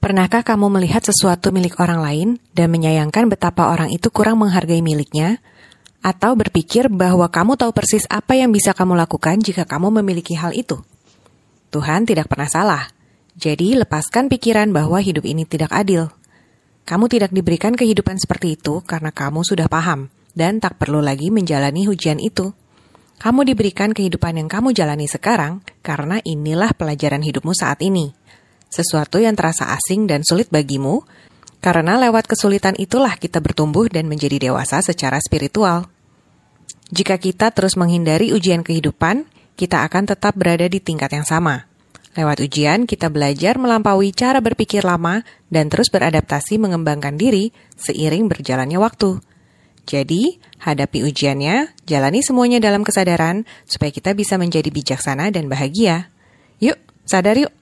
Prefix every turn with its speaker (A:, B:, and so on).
A: Pernahkah kamu melihat sesuatu milik orang lain dan menyayangkan betapa orang itu kurang menghargai miliknya? Atau berpikir bahwa kamu tahu persis apa yang bisa kamu lakukan jika kamu memiliki hal itu? Tuhan tidak pernah salah. Jadi, lepaskan pikiran bahwa hidup ini tidak adil. Kamu tidak diberikan kehidupan seperti itu karena kamu sudah paham dan tak perlu lagi menjalani ujian itu. Kamu diberikan kehidupan yang kamu jalani sekarang karena inilah pelajaran hidupmu saat ini sesuatu yang terasa asing dan sulit bagimu, karena lewat kesulitan itulah kita bertumbuh dan menjadi dewasa secara spiritual. Jika kita terus menghindari ujian kehidupan, kita akan tetap berada di tingkat yang sama. Lewat ujian, kita belajar melampaui cara berpikir lama dan terus beradaptasi mengembangkan diri seiring berjalannya waktu. Jadi, hadapi ujiannya, jalani semuanya dalam kesadaran supaya kita bisa menjadi bijaksana dan bahagia. Yuk, sadar yuk!